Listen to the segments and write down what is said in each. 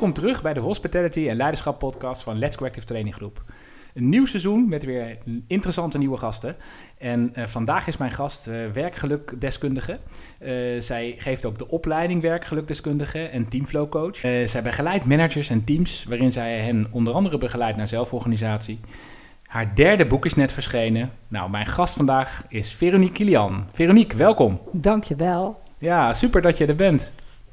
Welkom terug bij de Hospitality en Leiderschap podcast van Let's Corrective Training Groep. Een nieuw seizoen met weer interessante nieuwe gasten. En uh, vandaag is mijn gast uh, werkgelukdeskundige. Uh, zij geeft ook de opleiding werkgelukdeskundige en teamflowcoach. zij begeleidt managers en teams waarin zij hen onder andere begeleidt naar zelforganisatie. Haar derde boek is net verschenen. Nou, mijn gast vandaag is Veronique Kilian. Veronique, welkom. Dankjewel. Ja, super dat je er bent.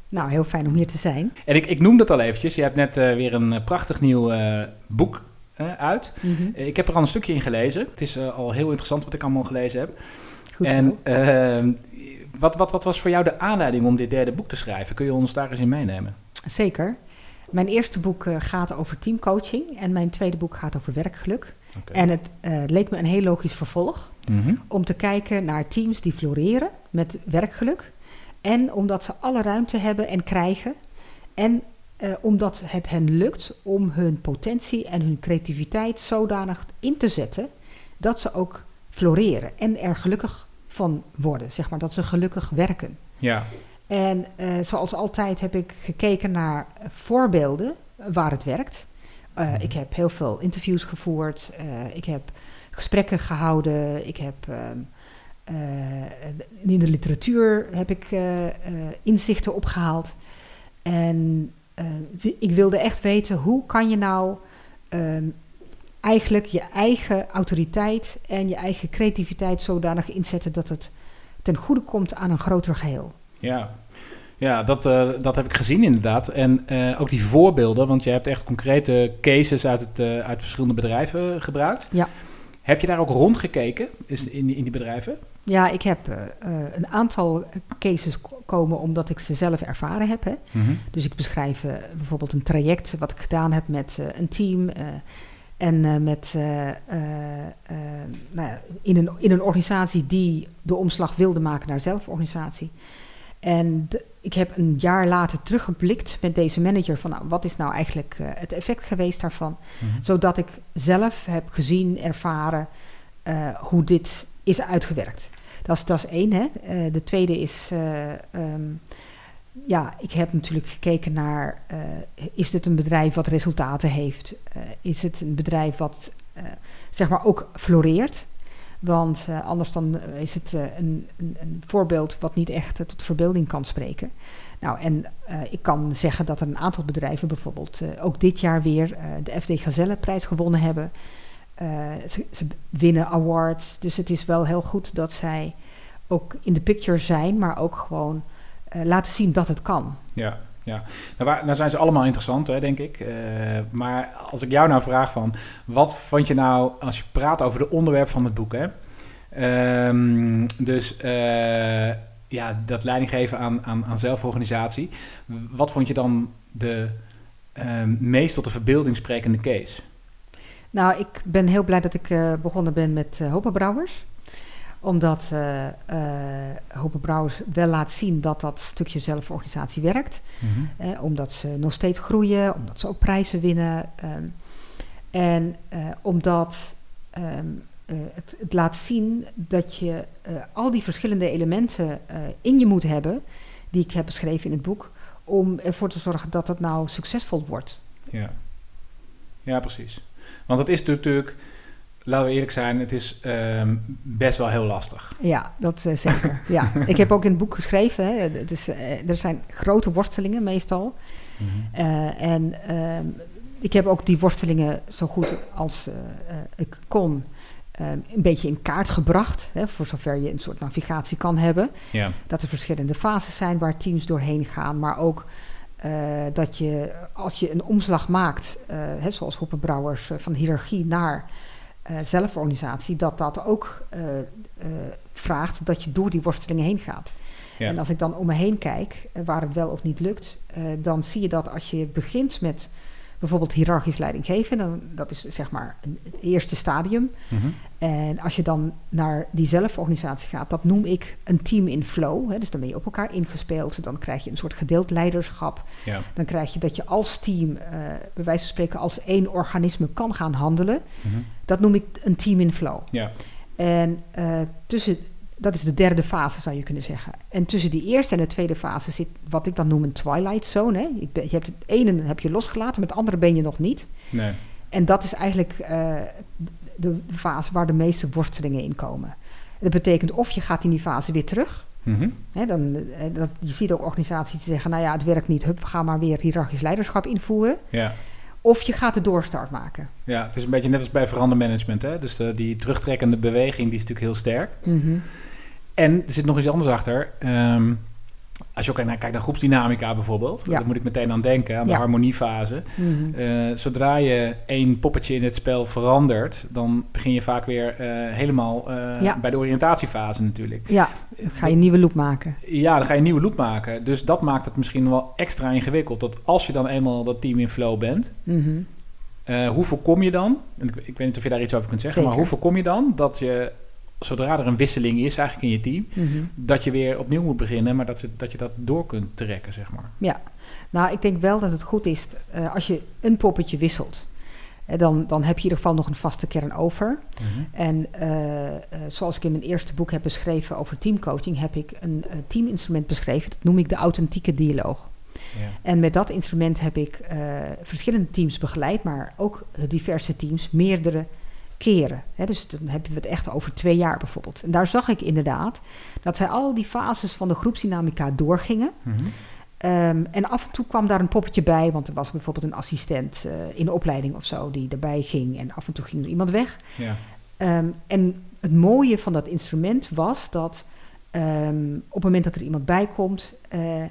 Nou, heel fijn om hier te zijn. En ik, ik noem dat al eventjes. Je hebt net uh, weer een prachtig nieuw uh, boek uh, uit. Mm -hmm. Ik heb er al een stukje in gelezen. Het is al heel interessant wat ik allemaal gelezen heb. Goed en wat, wat, wat was voor jou de aanleiding om dit derde boek te schrijven? Kun je ons daar eens in meenemen? Zeker. Mijn eerste boek gaat over teamcoaching en mijn tweede boek gaat over werkgeluk. Okay. En het leek me een heel logisch vervolg mm -hmm. om te kijken naar teams die floreren met werkgeluk. En omdat ze alle ruimte hebben en krijgen. En uh, omdat het hen lukt om hun potentie en hun creativiteit zodanig in te zetten dat ze ook floreren en er gelukkig van worden. Zeg maar dat ze gelukkig werken. Ja. En uh, zoals altijd heb ik gekeken naar voorbeelden waar het werkt. Uh, ik heb heel veel interviews gevoerd. ik heb gesprekken gehouden. Ik heb. Uh, in de literatuur heb ik uh, uh, inzichten opgehaald. En ik wilde echt weten hoe kan je nou ehm, eigenlijk je eigen autoriteit en je eigen creativiteit zodanig inzetten dat het ten goede komt aan een groter geheel. Ja, ja, dat, uh, dat heb ik gezien inderdaad. En uh, ook die voorbeelden, want je hebt echt concrete cases uit, het, uh, uit verschillende bedrijven gebruikt. Ja. Heb je daar ook rondgekeken in, in die bedrijven? Ja, ik heb een aantal cases komen omdat ik ze zelf ervaren heb. Hè. Mhm. Dus ik beschrijf bijvoorbeeld een traject wat ik gedaan heb met een team. en met, nou ja, in, een, in een organisatie die de omslag wilde maken naar zelforganisatie. En de, ik heb een jaar later teruggeblikt met deze manager van nou, wat is nou eigenlijk het effect geweest daarvan. Mhm. Zodat ik zelf heb gezien, ervaren hoe dit is uitgewerkt. Dat is, één. Hè. Uh, de tweede is, um, ja, ik heb natuurlijk gekeken naar, is dit een bedrijf wat resultaten heeft? is het een bedrijf wat zeg maar ook floreert? Want anders dan is het een, een, voorbeeld wat niet echt tot verbeelding kan spreken. Nou, en ik kan zeggen dat er een aantal bedrijven bijvoorbeeld ook dit jaar weer de FD Gazelleprijs gewonnen hebben. Ze, ze, winnen awards, dus het is wel heel goed dat zij ook in de picture zijn, maar ook gewoon laten zien dat het kan. Ja, ja, nou, waar, nou zijn ze allemaal interessant, hè, denk ik. Uh, maar als ik jou nou vraag van, wat vond je nou, als je praat over de onderwerp van het boek, hè? Um, dus ja, dat leiding geven aan, aan, aan zelforganisatie. Wat vond je dan de meest tot de verbeelding sprekende case? Nou, ik ben heel blij dat ik uh, begonnen ben met uh, Hope Brouwers omdat uh, uh, Hope Brouwers wel laat zien dat dat stukje zelforganisatie werkt. Eh, omdat ze nog steeds groeien, omdat ze ook prijzen winnen. Um, en omdat um, het, het, laat zien dat je al die verschillende elementen in je moet hebben, die ik heb beschreven in het boek, om ervoor te zorgen dat het nou succesvol wordt. Ja, ja precies. Want het is natuurlijk laten we eerlijk zijn, het is um, best wel heel lastig. Ja, dat uh, zeker. ja. Ik heb ook in het boek geschreven, hè, het is, uh, er zijn grote worstelingen meestal. Mm-hmm. Uh, en ik heb ook die worstelingen zo goed als ik kon een beetje in kaart gebracht. Hè, voor zover je een soort navigatie kan hebben. Ja. Dat er verschillende fases zijn waar teams doorheen gaan, maar ook... dat je, als je een omslag maakt, hè, zoals Hoppenbrouwers, van hiërarchie naar uh, zelforganisatie, dat dat ook uh, uh, vraagt dat je door die worstelingen heen gaat. Ja. En als ik dan om me heen kijk, waar het wel of niet lukt, dan zie je dat als je begint met bijvoorbeeld hiërarchisch leidinggeven, dan, dat is zeg maar een, het eerste stadium. Mm-hmm. En als je dan naar die zelforganisatie gaat, dat noem ik een team in flow. Hè, dus dan ben je op elkaar ingespeeld, dan krijg je een soort gedeeld leiderschap. Ja. Dan krijg je dat je als team, uh, bij wijze van spreken, als één organisme kan gaan handelen. Mm-hmm. Dat noem ik een team in flow. Ja. En uh, tussen dat is de derde fase, zou je kunnen zeggen. En tussen die eerste en de tweede fase zit wat ik dan noem een twilight zone. Hè. Je, je hebt het ene heb je losgelaten, met het andere ben je nog niet. Nee. En dat is eigenlijk uh, de fase waar de meeste worstelingen in komen. Dat betekent of je gaat in die fase weer terug. Mm dan, eh, dat, je ziet ook organisaties die zeggen, nou ja, het werkt niet, hup, we gaan maar weer hiërarchisch leiderschap invoeren. Ja. Of je gaat de doorstart maken. Ja, het is een beetje net als bij verandermanagement. Hè? Dus uh, die terugtrekkende beweging die is natuurlijk heel sterk. Mm En er zit nog iets anders achter. Um, als je ook kijkt naar, naar groepsdynamica bijvoorbeeld, ja. daar moet ik meteen aan denken, aan de harmoniefase. Mm uh, zodra je één poppetje in het spel verandert, dan begin je vaak weer uh, helemaal uh, ja. bij de oriëntatiefase natuurlijk. Ja, dan ga je een nieuwe loop maken. Ja, dan ga je een nieuwe loop maken. Dus dat maakt het misschien wel extra ingewikkeld. Dat als je dan eenmaal dat team in flow bent, Mm -hmm. hoe voorkom je dan, en ik, ik, weet niet of je daar iets over kunt zeggen, Zeker. maar hoe voorkom je dan dat je zodra er een wisseling is eigenlijk in je team, mm -hmm. dat je weer opnieuw moet beginnen, maar dat je, dat je dat door kunt trekken, zeg maar. Ja, nou ik denk wel dat het goed is uh, als je een poppetje wisselt. Dan, dan heb je in ieder geval nog een vaste kern over. Mm -hmm. En uh, zoals ik in mijn eerste boek heb beschreven over teamcoaching, heb ik een teaminstrument beschreven. Dat noem ik de authentieke dialoog. Ja. En met dat instrument heb ik verschillende teams begeleid, maar ook diverse teams, meerdere keren. Dus dan hebben we het echt over twee jaar bijvoorbeeld. En daar zag ik inderdaad dat zij al die fases van de groepsdynamica doorgingen. Mm -hmm. um, en af en toe kwam daar een poppetje bij, want er was bijvoorbeeld een assistent uh, in de opleiding of zo die erbij ging. En af en toe ging er iemand weg. Ja. Um, en het mooie van dat instrument was dat um, op het moment dat er iemand bij komt. Uh,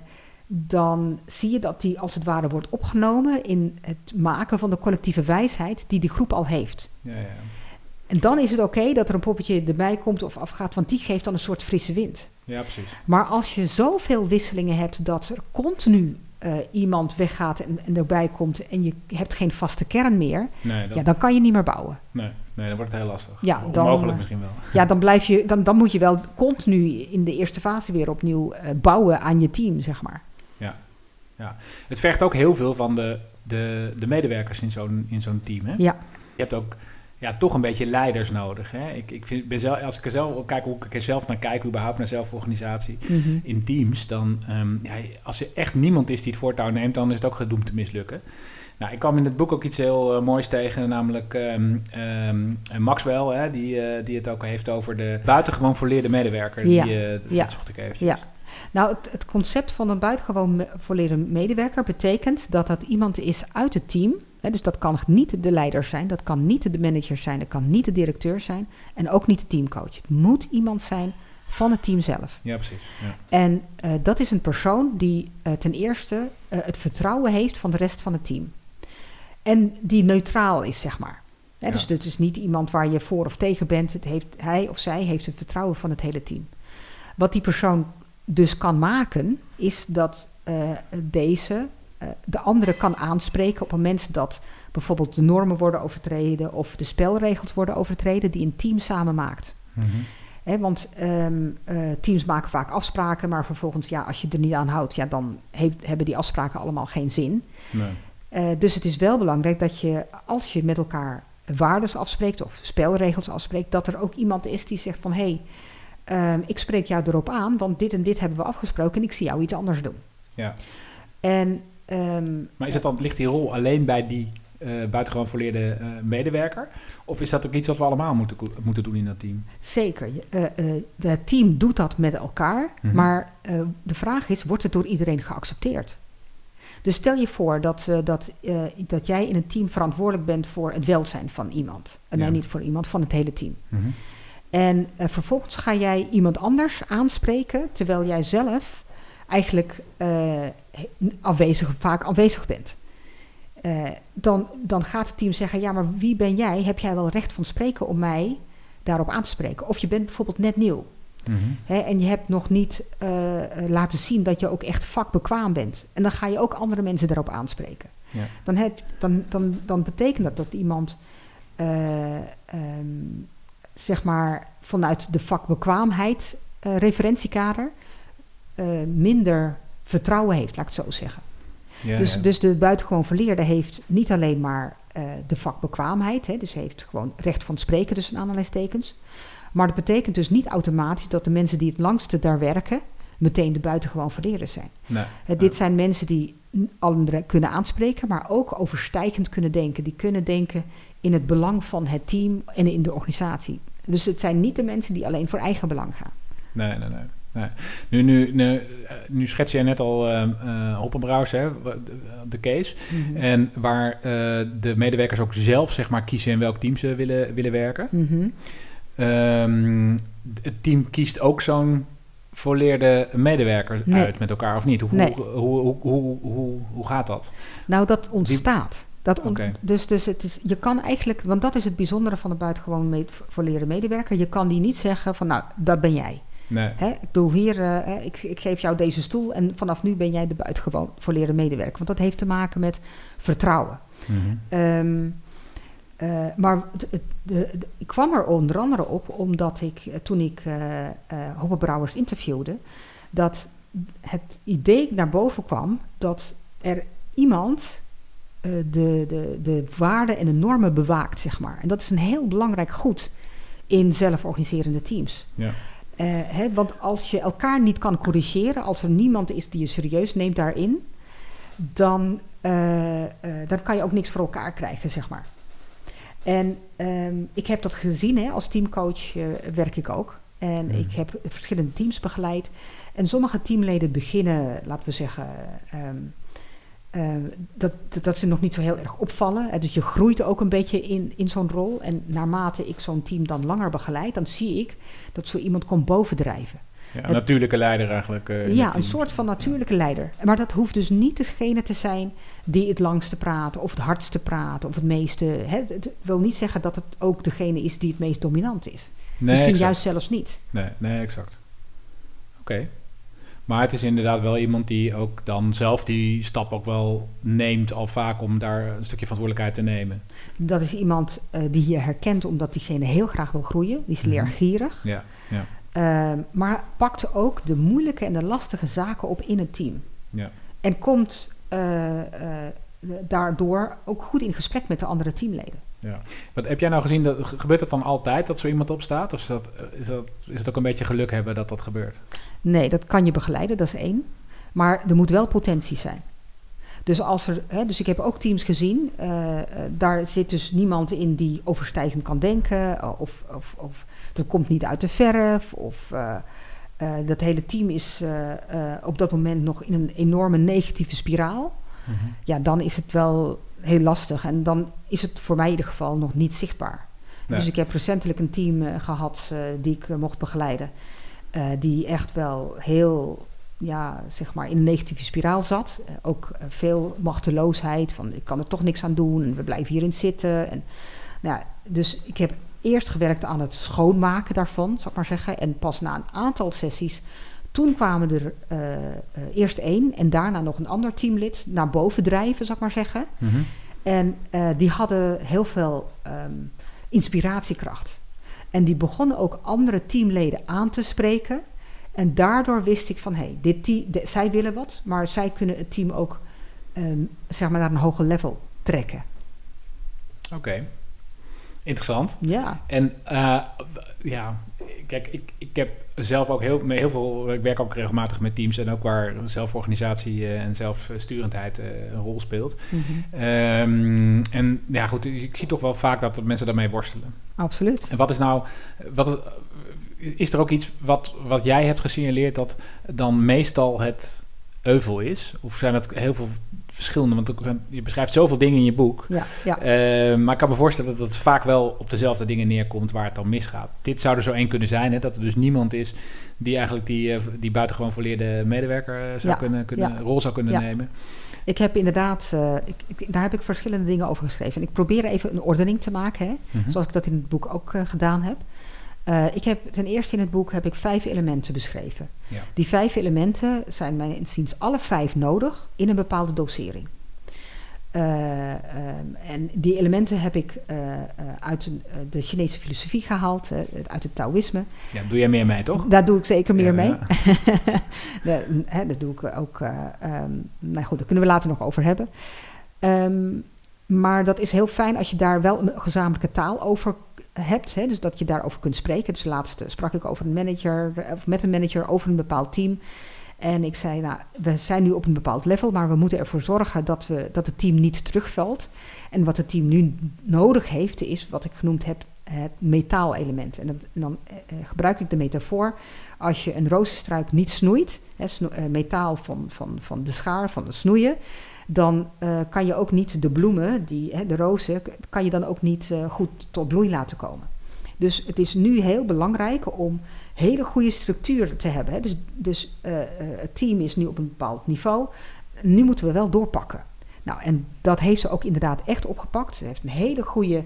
dan zie je dat die als het ware wordt opgenomen in het maken van de collectieve wijsheid die die groep al heeft. Ja, ja. En dan is het oké okay dat er een poppetje erbij komt of afgaat, want die geeft dan een soort frisse wind. Ja, precies. Maar als je zoveel wisselingen hebt dat er continu uh, iemand weggaat en, en, erbij komt en je hebt geen vaste kern meer, nee, ja, dan kan je niet meer bouwen. Nee, nee dan wordt het heel lastig. Ja, dan, Onmogelijk misschien wel. Ja, dan, blijf je, dan, dan moet je wel continu in de eerste fase weer opnieuw uh, bouwen aan je team, zeg maar. Ja, het vergt ook heel veel van de, de, de medewerkers in zo'n, in zo'n team. Hè? Ja. Je hebt ook ja, toch een beetje leiders nodig. Hè? Ik, ik vind, ben zelf, als ik er zelf kijk hoe ik er zelf naar kijk, überhaupt naar zelforganisatie mm -hmm. in teams, dan um, ja, als er echt niemand is die het voortouw neemt, dan is het ook gedoemd te mislukken. Nou, ik kwam in het boek ook iets heel uh, moois tegen, namelijk um, um, Maxwell, hè, die, uh, die het ook heeft over de buitengewoon volleerde medewerker. Ja. Die, uh, ja. Dat zocht ik even. Ja. Nou, het, het, concept van een buitengewoon me volleerde medewerker betekent dat dat iemand is uit het team. Hè, dus dat kan niet de leider zijn, dat kan niet de manager zijn, dat kan niet de directeur zijn en ook niet de teamcoach. Het moet iemand zijn van het team zelf. Ja, precies. Ja. En uh, dat is een persoon die uh, ten eerste uh, het vertrouwen heeft van de rest van het team. En die neutraal is, zeg maar. Ja. Dus het is niet iemand waar je voor of tegen bent. Het heeft, hij of zij heeft het vertrouwen van het hele team. Wat die persoon dus kan maken, is dat uh, deze uh, de andere kan aanspreken op het moment dat bijvoorbeeld de normen worden overtreden of de spelregels worden overtreden die een team samen maakt. Mm -hmm. He, want um, uh, teams maken vaak afspraken, maar vervolgens, ja, als je er niet aan houdt, ja, dan heeft, hebben die afspraken allemaal geen zin. Nee. Dus het is wel belangrijk dat je, als je met elkaar waardes afspreekt of spelregels afspreekt, dat er ook iemand is die zegt van hé, hey, um, ik spreek jou erop aan, want dit en dit hebben we afgesproken en ik zie jou iets anders doen. Ja. En, um, maar is het dan, ligt die rol alleen bij die uh, buitengewoon volleerde uh, medewerker? Of is dat ook iets wat we allemaal moeten, moeten doen in dat team? Zeker. Uh, het team doet dat met elkaar. Mhm. Mm -hmm. Maar de vraag is, wordt het door iedereen geaccepteerd? Dus stel je voor dat, dat, dat jij in een team verantwoordelijk bent voor het welzijn van iemand. En Ja. nee, niet voor iemand, van het hele team. Mm -hmm. En vervolgens ga jij iemand anders aanspreken, terwijl jij zelf eigenlijk afwezig, vaak afwezig bent. Uh, dan, dan gaat het team zeggen: Ja, maar wie ben jij? Heb jij wel recht van spreken om mij daarop aan te spreken? Of je bent bijvoorbeeld net nieuw. Mm -hmm. Hè, en je hebt nog niet uh, laten zien dat je ook echt vakbekwaam bent. En dan ga je ook andere mensen daarop aanspreken. Ja. Dan, heb, dan, dan, dan betekent dat dat iemand, um, zeg maar, vanuit de vakbekwaamheid referentiekader minder vertrouwen heeft, laat ik het zo zeggen. Ja, dus, ja. dus de buitengewoon verleerde heeft niet alleen maar uh, de vakbekwaamheid, hè, dus heeft gewoon recht van spreken tussen aanhalingstekens, Maar dat betekent dus niet automatisch dat de mensen die het langste daar werken, meteen de buitengewoon verleren zijn. Nee. Eh, dit zijn mensen die anderen kunnen aanspreken, maar ook overstijgend kunnen denken. Die kunnen denken in het belang van het team en in de organisatie. Dus het zijn niet de mensen die alleen voor eigen belang gaan. Nee, nee, nee. nee. Nu, nu, nu, eh, nu schets jij net al hè, wa- de, de case. En waar de medewerkers ook zelf zeg maar, kiezen in welk team ze willen, willen werken. Mhm. Ehm, het team kiest ook zo'n volleerde medewerker Nee. uit met elkaar, of niet? Hoe, Nee. hoe, hoe, hoe, hoe, hoe, hoe gaat dat? Nou, dat ontstaat. Dat on-. Dus, dus het is, je kan eigenlijk, want dat is het bijzondere van de buitengewoon me- volleerde medewerker. Je kan die niet zeggen van, nou, dat ben jij. Nee. Hè? Ik bedoel, hier, eh, ik, ik geef jou deze stoel en vanaf nu ben jij de buitengewoon volleerde medewerker. Want dat heeft te maken met vertrouwen. Ehm, eh, maar de, de- ik kwam er onder andere op omdat ik, eh, toen ik eh, Hoppenbrouwers interviewde, dat het idee naar boven kwam dat er iemand de, de, de waarden en de normen bewaakt, zeg maar. En dat is een heel belangrijk goed in zelforganiserende teams. Ja. Hè, want als je elkaar niet kan corrigeren, als er niemand is die je serieus neemt daarin, dan, dan kan je ook niks voor elkaar krijgen, zeg maar. En ehm, ik heb dat gezien, hè, als teamcoach eh, werk ik ook. En Mhm. ik heb verschillende teams begeleid. En sommige teamleden beginnen, laten we zeggen, ehm, ehm, dat, dat, ze nog niet zo heel erg opvallen. Dus je groeit ook een beetje in, in zo'n rol. En naarmate ik zo'n team dan langer begeleid, dan zie ik dat zo iemand komt bovendrijven. Ja, een natuurlijke leider eigenlijk. eh, Ja, een soort van natuurlijke leider. Maar dat hoeft dus niet degene te zijn die het langste praat, of het hardste praat, of het meeste. Hè, het, wil niet zeggen dat het ook degene is die het meest dominant is. Nee, Misschien exact. juist zelfs niet. Nee, nee, exact. Oké. Maar het is inderdaad wel iemand die ook dan zelf die stap ook wel neemt al vaak om daar een stukje verantwoordelijkheid te nemen. Dat is iemand eh, die je herkent omdat diegene heel graag wil groeien. Die is Mhm. leergierig. Ja, ja, Ehm, maar pakt ook de moeilijke en de lastige zaken op in het team. ja. En komt eh, eh, daardoor ook goed in gesprek met de andere teamleden. ja. Wat heb jij nou gezien? Dat, gebeurt dat dan altijd dat zo iemand opstaat? Of is, dat, is, dat, is het ook een beetje geluk hebben dat dat gebeurt? Nee, dat kan je begeleiden, dat is één. Maar er moet wel potentie zijn. Dus, als er, hè, dus ik heb ook teams gezien, eh, eh, daar zit dus niemand in die overstijgend kan denken, eh, of, of, of dat komt niet uit de verf, of dat hele team is op dat moment nog in een enorme negatieve spiraal. Ja, dan is het wel heel lastig en dan is het voor mij in ieder geval nog niet zichtbaar. Nee. Dus ik heb recentelijk een team eh, gehad eh, die ik mocht begeleiden. die echt wel heel, ja, zeg maar, in een negatieve spiraal zat. Eh, ook eh, veel machteloosheid, van ik kan er toch niks aan doen, en we blijven hierin zitten. En, nou, ja, dus ik heb eerst gewerkt aan het schoonmaken daarvan, zal ik maar zeggen. En pas na een aantal sessies, toen kwamen er eh, eerst één en daarna nog een ander teamlid naar boven drijven, zal ik maar zeggen. Mhm. En die hadden heel veel ehm, inspiratiekracht. En die begonnen ook andere teamleden aan te spreken. En daardoor wist ik van, hé, hey, dit team, de- zij willen wat, maar zij kunnen het team ook ehm, zeg maar naar een hoger level trekken. Oké. Interessant. Ja, En eh, ja, kijk, ik, ik heb zelf ook heel, met heel veel, ik werk ook regelmatig met teams en ook waar zelforganisatie eh, en zelfsturendheid eh, een rol speelt. mhm. Ehm, en ja, goed, ik zie toch wel vaak dat mensen daarmee worstelen. absoluut. En wat is nou, wat, is er ook iets wat, wat jij hebt gesignaleerd dat dan meestal het euvel is? Of zijn dat heel veel verschillende? Want je beschrijft zoveel dingen in je boek. Ja, ja. Eh, maar ik kan me voorstellen dat het vaak wel op dezelfde dingen neerkomt waar het dan misgaat. Dit zou er zo één kunnen zijn, hè, dat er dus niemand is die eigenlijk die, eh, die buitengewoon volleerde medewerker eh, zou Ja, kunnen, kunnen, rol zou kunnen Ja. nemen. Ik heb inderdaad, ik, ik- daar heb ik verschillende dingen over geschreven. En ik probeer even een ordening te maken, hè, Mhm. zoals ik dat in het boek ook gedaan heb. Eh, ik heb ten eerste in het boek heb ik vijf elementen beschreven. Ja. Die vijf elementen zijn mijn inziens alle vijf nodig in een bepaalde dosering. Eh, ehm, en die elementen heb ik eh, uit de Chinese filosofie gehaald, eh, uit het Taoïsme. Ja, doe jij meer mee, toch? Daar doe ik zeker meer Ja, mee. ja. Dat doe ik ook. ehm, nou goed, daar kunnen we later nog over hebben. Ehm, maar dat is heel fijn als je daar wel een gezamenlijke taal over hebt, hè, dus dat je daarover kunt spreken. Dus laatst eh, sprak ik over een manager, eh, of met een manager over een bepaald team. En ik zei, nou, we zijn nu op een bepaald level, maar we moeten ervoor zorgen dat, we, dat het team niet terugvalt. En wat het team nu nodig heeft, is wat ik genoemd heb, het metaalelement. En, en dan eh, gebruik ik de metafoor, als je een rozenstruik niet snoeit, hè, metaal van, van, van de schaar, van de snoeien, dan eh, kan je ook niet de bloemen, die, hè, de rozen, kan je dan ook niet eh, goed tot bloei laten komen. Dus het is nu heel belangrijk om hele goede structuur te hebben. Hè. Dus, dus eh, het team is nu op een bepaald niveau. Nu moeten we wel doorpakken. Nou, en dat heeft ze ook inderdaad echt opgepakt. Ze heeft een hele goede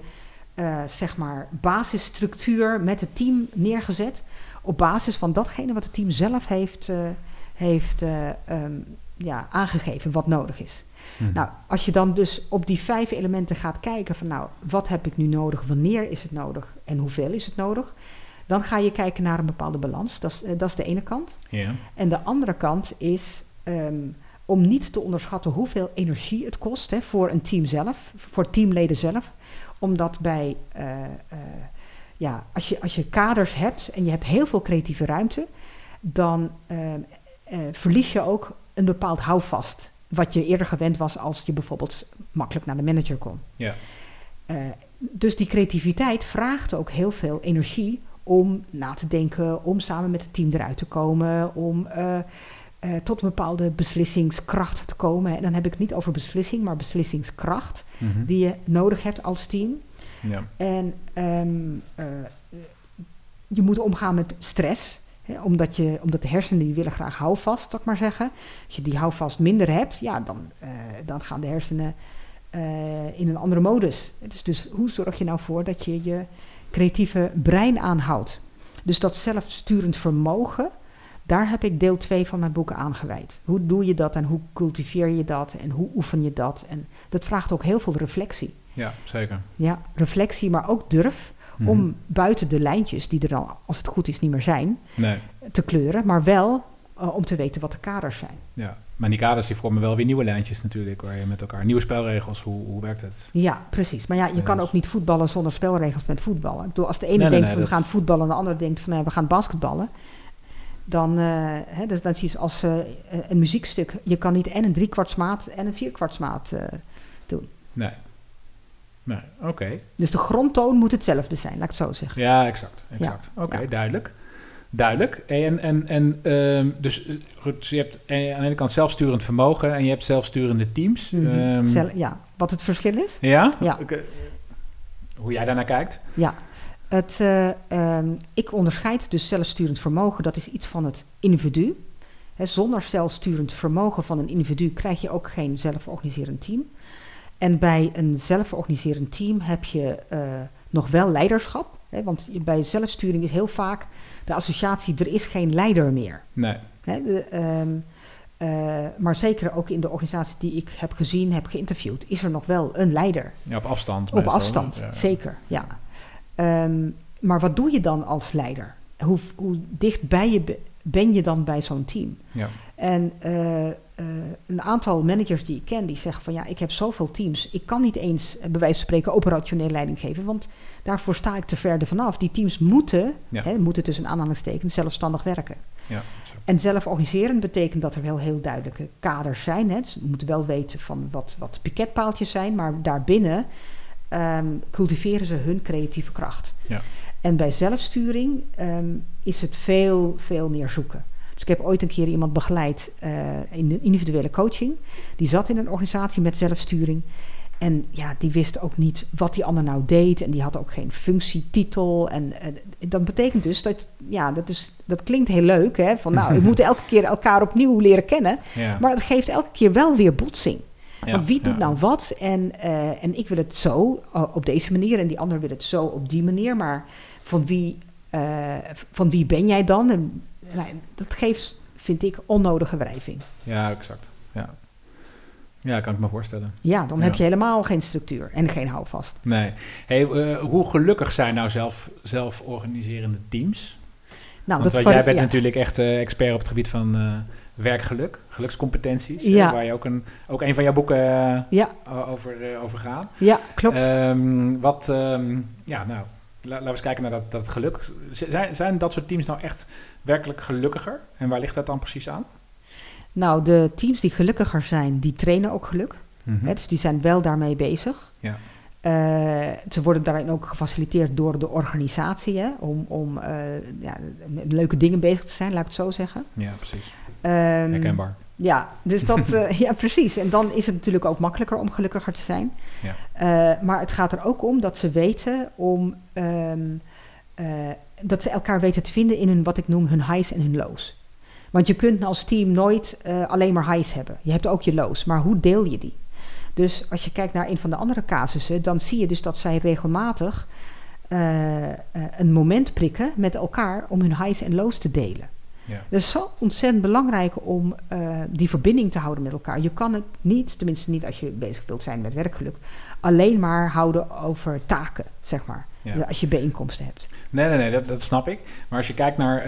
zeg maar basisstructuur met het team neergezet. Op basis van datgene wat het team zelf heeft, heeft eh, ehm, ja, aangegeven wat nodig is. Hm. Nou, als je dan dus op die vijf elementen gaat kijken van nou, wat heb ik nu nodig, wanneer is het nodig en hoeveel is het nodig, dan ga je kijken naar een bepaalde balans. Dat is, eh, dat is de ene kant. En de andere kant is ehm, om niet te onderschatten hoeveel energie het kost hè, voor een team zelf, voor teamleden zelf. Omdat bij, eh, eh, ja, als je, als je kaders hebt en je hebt heel veel creatieve ruimte, dan eh, eh, verlies je ook een bepaald houvast. Wat je eerder gewend was als je bijvoorbeeld makkelijk naar de manager kon. Ja. Eh, dus die creativiteit vraagt ook heel veel energie om na te denken, om samen met het team eruit te komen, om eh, eh, tot een bepaalde beslissingskracht te komen. En dan heb ik het niet over beslissing, maar beslissingskracht Mhm. die je nodig hebt als team. ja. En ehm, eh, je moet omgaan met stress. Omdat, je, omdat de hersenen die willen graag houvast, zal ik maar zeggen. Als je die houvast minder hebt, ja, dan, eh, dan gaan de hersenen eh, in een andere modus. Dus, dus hoe zorg je nou voor dat je je creatieve brein aanhoudt? Dus dat zelfsturend vermogen, daar heb ik deel 2 van mijn boeken aan gewijd. Hoe doe je dat en hoe cultiveer je dat en hoe oefen je dat? En dat vraagt ook heel veel reflectie. ja, zeker. Ja, reflectie, maar ook durf Mhm. om buiten de lijntjes, die er dan, als het goed is, niet meer zijn, Nee, te kleuren, maar wel eh, om te weten wat de kaders zijn. ja. Maar die kaders die vormen wel weer nieuwe lijntjes natuurlijk, waar je met elkaar... Nieuwe spelregels, hoe, hoe werkt het? Ja, precies. Maar ja, je Ja, kan dus- ook niet voetballen zonder spelregels met voetballen. Ik bedoel, als de ene Nee, denkt nee, van we gaan voetballen en de ander denkt van nee, we gaan basketballen, dan uh, hè, dat is zoiets als uh, een muziekstuk. Je kan niet en een driekwartsmaat en een vierkwartsmaat doen. Nee. Nee, oké. Okay. Dus de grondtoon moet hetzelfde zijn, laat ik het zo zeggen. Ja, exact. exact. Ja. Oké, okay, ja. duidelijk. Duidelijk. En, en, en um, dus goed, je hebt aan de ene kant zelfsturend vermogen en je hebt zelfsturende teams. Mm -hmm. um, Zel ja, wat het verschil is? Ja? ja. Hoe jij daarnaar kijkt? Ja. Het, uh, um, ik onderscheid dus zelfsturend vermogen, dat is iets van het individu. He, zonder zelfsturend vermogen van een individu krijg je ook geen zelforganiserend team. En bij een zelforganiserend team heb je uh, nog wel leiderschap. Hè, want bij zelfsturing is heel vaak de associatie, er is geen leider meer. Nee. Hè, de, um, uh, maar zeker ook in de organisatie die ik heb gezien, heb geïnterviewd, is er nog wel een leider. Ja, op afstand. Op afstand, ja. zeker, ja. Um, maar wat doe je dan als leider? Hoe, hoe dicht bij je ben je dan bij zo'n team? Ja. En uh, uh, een aantal managers die ik ken, die zeggen van ja, ik heb zoveel teams. Ik kan niet eens, bij wijze van spreken, operationeel leiding geven. Want daarvoor sta ik te ver vanaf. Die teams moeten, ja. hè, moeten tussen aanhalingstekens, zelfstandig werken. Ja, en zelf organiseren betekent dat er wel heel duidelijke kaders zijn. Hè. Dus we moeten wel weten van wat, wat piketpaaltjes zijn, maar daarbinnen um, cultiveren ze hun creatieve kracht. Ja. En bij zelfsturing um, is het veel, veel meer zoeken. Dus ik heb ooit een keer iemand begeleid uh, in de individuele coaching. Die zat in een organisatie met zelfsturing. En ja, die wist ook niet wat die ander nou deed. En die had ook geen functietitel. En dat betekent dus dat, ja, dat, is, dat klinkt heel leuk. Hè? Van nou, we moeten elke keer elkaar opnieuw leren kennen. Ja. Maar het geeft elke keer wel weer botsing. Ja, Want wie doet ja. nou wat? En, uh, en ik wil het zo, uh, op deze manier. En die ander wil het zo, op die manier. Maar van wie, uh, van wie ben jij dan? En, nou, dat geeft, vind ik, onnodige wrijving. Ja, exact. Ja, ja kan ik me voorstellen. Ja, dan ja. heb je helemaal geen structuur en geen houvast. Nee. Hey, hoe gelukkig zijn nou zelf, zelforganiserende teams? Nou, Want dat jij bent natuurlijk echt expert op het gebied van werkgeluk, gelukscompetenties. Ja. Waar je ook een, ook een van jouw boeken ja. over, over gaat. Ja, klopt. Um, wat, um, ja, nou, laten we eens kijken naar dat, dat geluk. Zijn, zijn dat soort teams nou echt werkelijk gelukkiger? En waar ligt dat dan precies aan? Nou, de teams die gelukkiger zijn, die trainen ook geluk. Mhm. Dus die zijn wel daarmee bezig. Ja. Eh, ze worden daarin ook gefaciliteerd door de organisatie hè, om, om eh, ja, met leuke dingen bezig te zijn, laat ik het zo zeggen. Ja, precies. Ehm, Herkenbaar. ja, dus dat, eh, ja, precies. En dan is het natuurlijk ook makkelijker om gelukkiger te zijn. Ja. Maar het gaat er ook om dat ze weten om ehm, eh, dat ze elkaar weten te vinden in hun, wat ik noem, hun highs en hun lows. Want je kunt als team nooit alleen maar highs hebben. Je hebt ook je lows, maar hoe deel je die? Dus als je kijkt naar een van de andere casussen, dan zie je dus dat zij regelmatig eh, eh, een moment prikken met elkaar om hun highs en lows te delen. Ja. Dat is zo ontzettend belangrijk om eh, die verbinding te houden met elkaar. Je kan het niet, tenminste niet als je bezig wilt zijn met werkgeluk, alleen maar houden over taken, zeg maar. Ja. Als je bijeenkomsten hebt. Nee, nee, nee, dat, dat snap ik. Maar als je kijkt naar,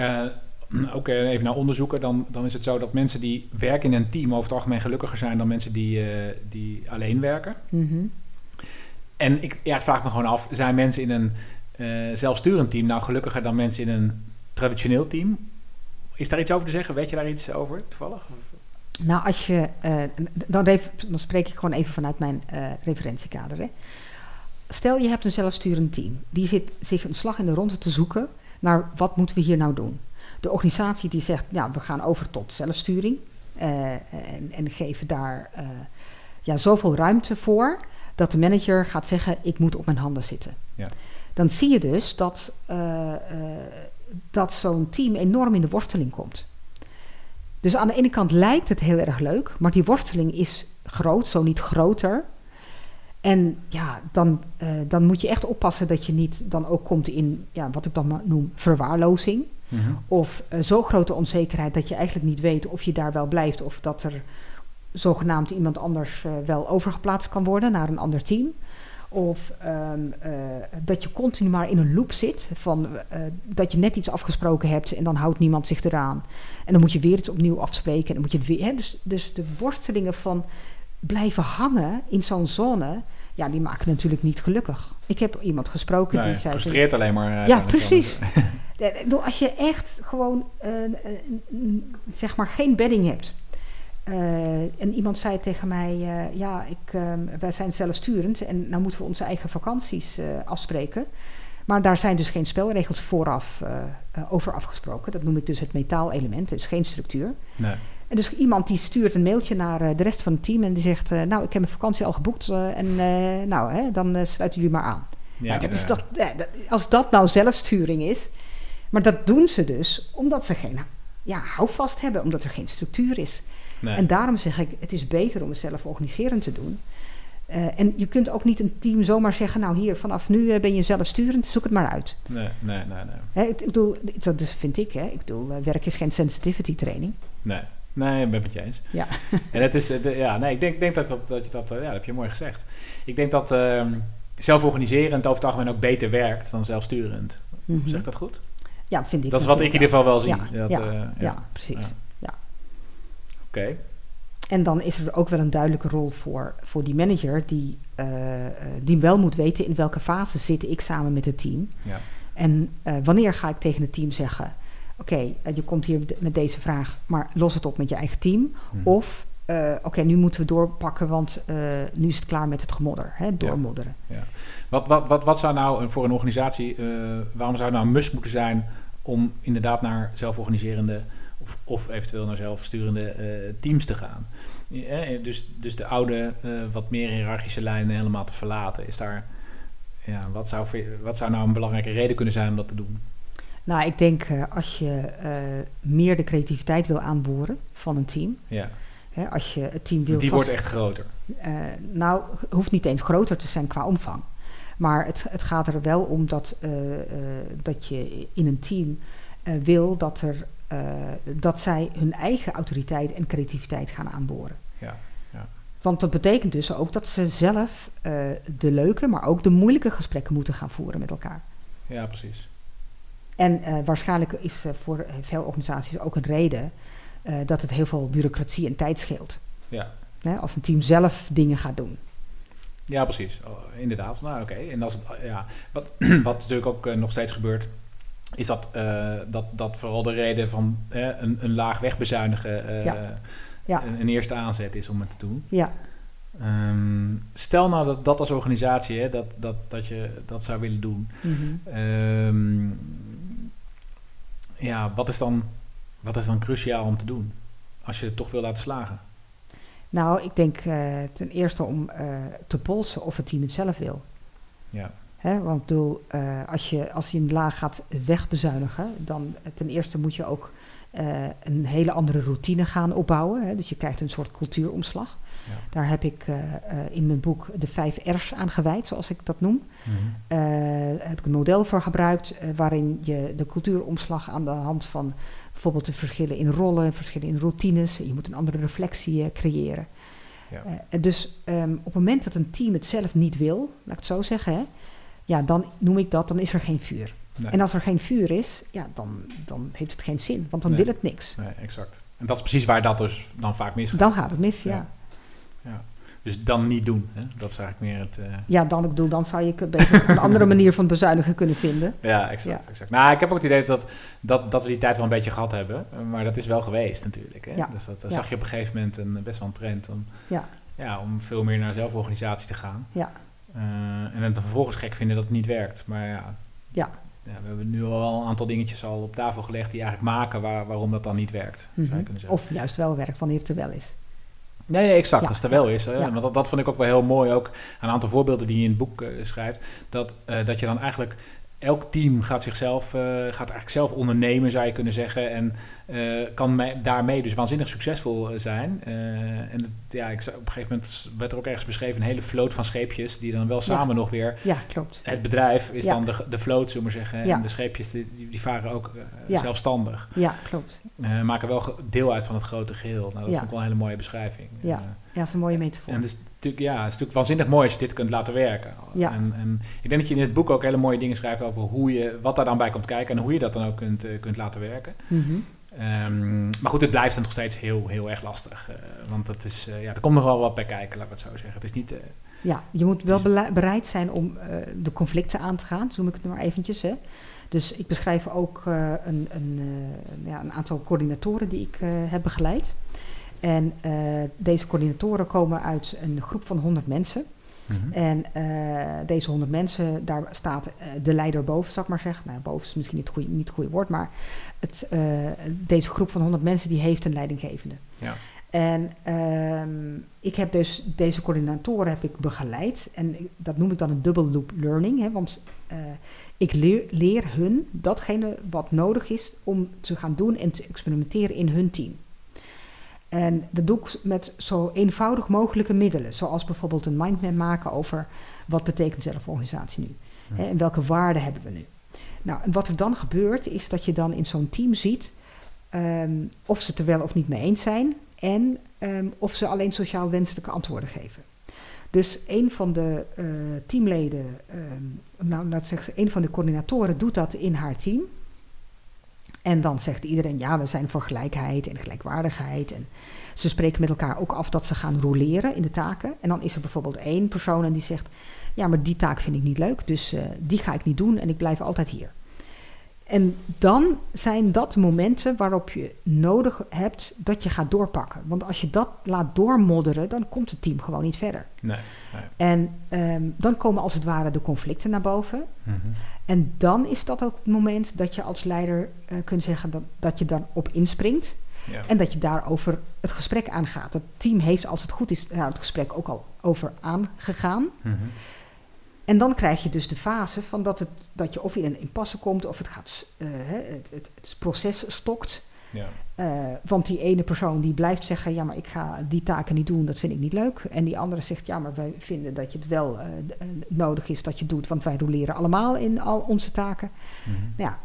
ook eh, even naar onderzoeken, dan, dan is het zo dat mensen die werken in een team over het algemeen gelukkiger zijn dan mensen die, eh, die alleen werken. Mhm. En ik, ja, ik vraag me gewoon af, zijn mensen in een eh, zelfsturend team nou gelukkiger dan mensen in een traditioneel team? Is daar iets over te zeggen? Weet je daar iets over toevallig? Nou, als je, eh, dan, even, dan spreek ik gewoon even vanuit mijn referentiekader. Hè. Stel je hebt een zelfsturend team. Die zit zich een slag in de ronde te zoeken naar wat moeten we hier nou doen. De organisatie die zegt, ja, we gaan over tot zelfsturing. eh, en, en geven daar eh, ja, zoveel ruimte voor dat de manager gaat zeggen, ik moet op mijn handen zitten. Ja. Dan zie je dus dat, eh, dat zo'n team enorm in de worsteling komt. Dus aan de ene kant lijkt het heel erg leuk, maar die worsteling is groot, zo niet groter. En ja, dan, dan moet je echt oppassen dat je niet dan ook komt in ja, wat ik dan maar noem verwaarlozing. Mhm. Of eh, zo grote onzekerheid dat je eigenlijk niet weet of je daar wel blijft of dat er zogenaamd iemand anders eh, wel overgeplaatst kan worden naar een ander team. Of ehm, eh, dat je continu maar in een loop zit van dat je net iets afgesproken hebt en dan houdt niemand zich eraan. En dan moet je weer iets opnieuw afspreken en dan moet je het weer. Hè, dus, dus de worstelingen van blijven hangen in zo'n zone, ja, die maken natuurlijk niet gelukkig. Ik heb iemand gesproken Nee, die zei. frustreert alleen maar. Ja, precies. Eh, Als je echt gewoon eh, eh, zeg maar geen bedding hebt. En iemand zei tegen mij: Ja, ik, eh, wij zijn zelfsturend en nou moeten we onze eigen vakanties afspreken. Maar daar zijn dus geen spelregels vooraf over afgesproken. Dat noem ik dus het metaalelement, dus geen structuur. Nee. En dus iemand die stuurt een mailtje naar de rest van het team en die zegt: Nou, ik heb mijn vakantie al geboekt en nou, hè, dan sluiten jullie maar aan. Ja, Ja, dat is ja. toch, ja, dat- als dat nou zelfsturing is. Maar dat doen ze dus omdat ze geen ja, houvast hebben, omdat er geen structuur is. Nee. En daarom zeg ik, het is beter om het zelf organiserend te doen. Eh, en je kunt ook niet een team zomaar zeggen, nou hier, vanaf nu eh, ben je zelfsturend, zoek het maar uit. Nee, nee, nee, nee. Hè, ik, ik bedoel, dat dus vind ik, hè. Ik bedoel, eh, werk is geen sensitivity training. Nee, nee, ik ben het met je eens. Ja. En het is, de- ja, nee, ik denk, denk dat, dat, dat je dat, ja, dat heb je mooi gezegd. Ik denk dat ehm zelforganiserend over het algemeen ook beter werkt dan zelfsturend. Mhm. Zeg dat goed? Ja, vind ik dat is wat ik in ieder geval wel zie. Ja, Dat, ja, eh, wel. Ja, precies. Ja. Ja. Oké. En dan is er ook wel een duidelijke rol voor, voor die manager, die, eh, eh, die wel moet weten in welke fase zit ik samen met het team. Ja. En wanneer ga ik tegen het team zeggen: Oké, je komt hier met deze vraag, maar los het op met je eigen team. Mhm. Of eh, oké, nu moeten we doorpakken, want eh, nu is het klaar met het gemodder, hè, doormodderen. Wat, wat, wat, wat zou nou voor een organisatie, eh, waarom zou het nou een must moeten zijn om inderdaad naar zelforganiserende of, of eventueel naar zelfsturende teams te gaan? Eh, dus, dus de oude, wat meer hiërarchische lijnen helemaal te verlaten. Is daar, ja, wat, zou, wat zou nou een belangrijke reden kunnen zijn om dat te doen? Nou, ik denk als je meer de creativiteit wil aanboren van een team. Ja, Hè, als je het team wil die vast- wordt echt groter. Eh, nou, hoeft niet eens groter te zijn qua omvang. Maar het, het gaat er wel om dat, eh, eh, dat je in een team wil dat, er, dat zij hun eigen autoriteit en creativiteit gaan aanboren. Ja, ja. Want dat betekent dus ook dat ze zelf de leuke, maar ook de moeilijke gesprekken moeten gaan voeren met elkaar. Ja, precies. En waarschijnlijk is voor veel organisaties ook een reden eh, dat het heel veel bureaucratie en tijd scheelt. Ja. Hè, als een team zelf dingen gaat doen. Ja, precies. Oh, inderdaad. Nou, oké. En als het, ja, wat, wat natuurlijk ook eh, nog steeds gebeurt, is dat, eh, dat, dat vooral de reden van een, een laag wegbezuinigen Ja. Ja. Een, een eerste aanzet is om het te doen. Ja, Ehm, stel nou dat dat als organisatie, hè, dat, dat, dat je dat zou willen doen. mhm. Ehm, ja, wat is, dan, wat is dan cruciaal om te doen? Als je het toch wil laten slagen. Nou, ik denk eh, ten eerste om eh, te polsen of het team het zelf wil. Ja, Hè? Want ik bedoel, eh, als, je, als je een laag gaat wegbezuinigen, dan ten eerste moet je ook eh, een hele andere routine gaan opbouwen. Hè? Dus je krijgt een soort cultuuromslag. Ja. Daar heb ik eh, eh, in mijn boek de vijf R's aan gewijd, zoals ik dat noem. Eh, heb ik een model voor gebruikt waarin je de cultuuromslag aan de hand van bijvoorbeeld de verschillen in rollen, verschillen in routines, je moet een andere reflectie creëren. Ja. Dus ehm, op het moment dat een team het zelf niet wil, laat ik het zo zeggen, hè, ja, dan noem ik dat, dan is er geen vuur. Nee. En als er geen vuur is, ja, dan, dan heeft het geen zin, want dan Nee. wil het niks. Nee, exact. En dat is precies waar dat dus dan vaak misgaat. Dan gaat het mis, ja. Ja. Ja. Dus dan niet doen. Hè? Dat is eigenlijk meer het... eh, Ja, dan, ik bedoel, dan zou je beter een andere manier van bezuinigen kunnen vinden. Ja, exact, exact. Nou, ik heb ook het idee dat, dat, dat we die tijd wel een beetje gehad hebben. Maar dat is wel geweest natuurlijk. Hè? Ja. Dus dat, zag je op een gegeven moment een, best wel een trend om, Ja. ja, om veel meer naar zelforganisatie te gaan. Ja. Eh, en dan vervolgens gek vinden dat het niet werkt. Maar ja, Ja. Ja, we hebben nu al een aantal dingetjes al op tafel gelegd die eigenlijk maken waar, waarom dat dan niet werkt. Zou je Mhm. kunnen zeggen. Of juist wel werkt wanneer het er wel is. Nee, nee, exact. Ja, Als het er wel is. Ja. Want dat, dat vond ik ook wel heel mooi. Ook een aantal voorbeelden die je in het boek eh, schrijft. Dat, eh, dat je dan eigenlijk... Elk team gaat zichzelf, eh, gaat eigenlijk zelf ondernemen, zou je kunnen zeggen. En eh, kan mee- daarmee dus waanzinnig succesvol eh, zijn. En het, ja, ik, op een gegeven moment werd er ook ergens beschreven... een hele vloot van scheepjes die dan wel samen nog weer... Ja, klopt. Het bedrijf is Ja. dan de, de vloot, zullen we maar zeggen. Ja. En de scheepjes die, die- varen ook zelfstandig. Ja, klopt. Maken wel deel uit van het grote geheel. Nou, dat vond ik wel een hele mooie beschrijving. Ja. Ja, dat is een mooie metafoor. en dus natuurlijk, ja, het is natuurlijk waanzinnig mooi als je dit kunt laten werken. Ja. En, en ik denk dat je in het boek ook hele mooie dingen schrijft over hoe je, wat daar dan bij komt kijken en hoe je dat dan ook kunt, eh, kunt laten werken. Ehm, maar goed, het blijft dan nog steeds heel, heel erg lastig. eh, want het is, eh, ja, er komt nog wel wat bij kijken, laat ik het zo zeggen. Het is niet... Ja, je moet wel is- bereid zijn om de conflicten aan te gaan, zo noem ik het maar eventjes. Hè. Dus ik beschrijf ook een, een, ja, een aantal coördinatoren die ik heb begeleid. En eh, deze coördinatoren komen uit een groep van 100 mensen. En eh, deze 100 mensen, daar staat eh, de leider boven, zal ik maar zeggen. Nou, boven is misschien niet het goede, niet het goede woord, maar het, deze groep van 100 mensen die heeft een leidinggevende. Ja. En ehm, ik heb dus deze coördinatoren heb ik begeleid. En dat noem ik dan een double loop learning. Hè, want ik leer, leer hun datgene wat nodig is om te gaan doen en te experimenteren in hun team. En dat doe ik met zo eenvoudig mogelijke middelen. Zoals bijvoorbeeld een mindmap maken over wat betekent zelforganisatie nu. En welke waarden hebben we nu. Nou, en wat er dan gebeurt is dat je dan in zo'n team ziet ehm, of ze het er wel of niet mee eens zijn en ehm, of ze alleen sociaal wenselijke antwoorden geven. Dus een van de eh, teamleden, ehm, nou laat zeggen, een van de coördinatoren doet dat in haar team. En dan zegt iedereen, ja, we zijn voor gelijkheid en gelijkwaardigheid. En ze spreken met elkaar ook af dat ze gaan roleren in de taken. En dan is er bijvoorbeeld één persoon en die zegt, ja, maar die taak vind ik niet leuk, dus eh, die ga ik niet doen en ik blijf altijd hier. En dan zijn dat momenten waarop je nodig hebt dat je gaat doorpakken. Want als je dat laat doormodderen, dan komt het team gewoon niet verder. Nee. nee. En ehm, dan komen als het ware de conflicten naar boven. Mhm. En dan is dat ook het moment dat je als leider eh, kunt zeggen dat, dat je dan op inspringt. Ja. En dat je daarover het gesprek aangaat. Het team heeft, als het goed is, daar het gesprek ook al over aangegaan. Mhm. En dan krijg je dus de fase van dat, het, dat je of in een impasse komt of het, gaat, eh, het, het, het proces stokt. Ja. Eh, want die ene persoon die blijft zeggen, ja maar ik ga die taken niet doen, dat vind ik niet leuk. En die andere zegt, ja maar wij vinden dat je het wel eh, nodig is dat je doet, want wij roleren allemaal in al onze taken. Mhm. Ja.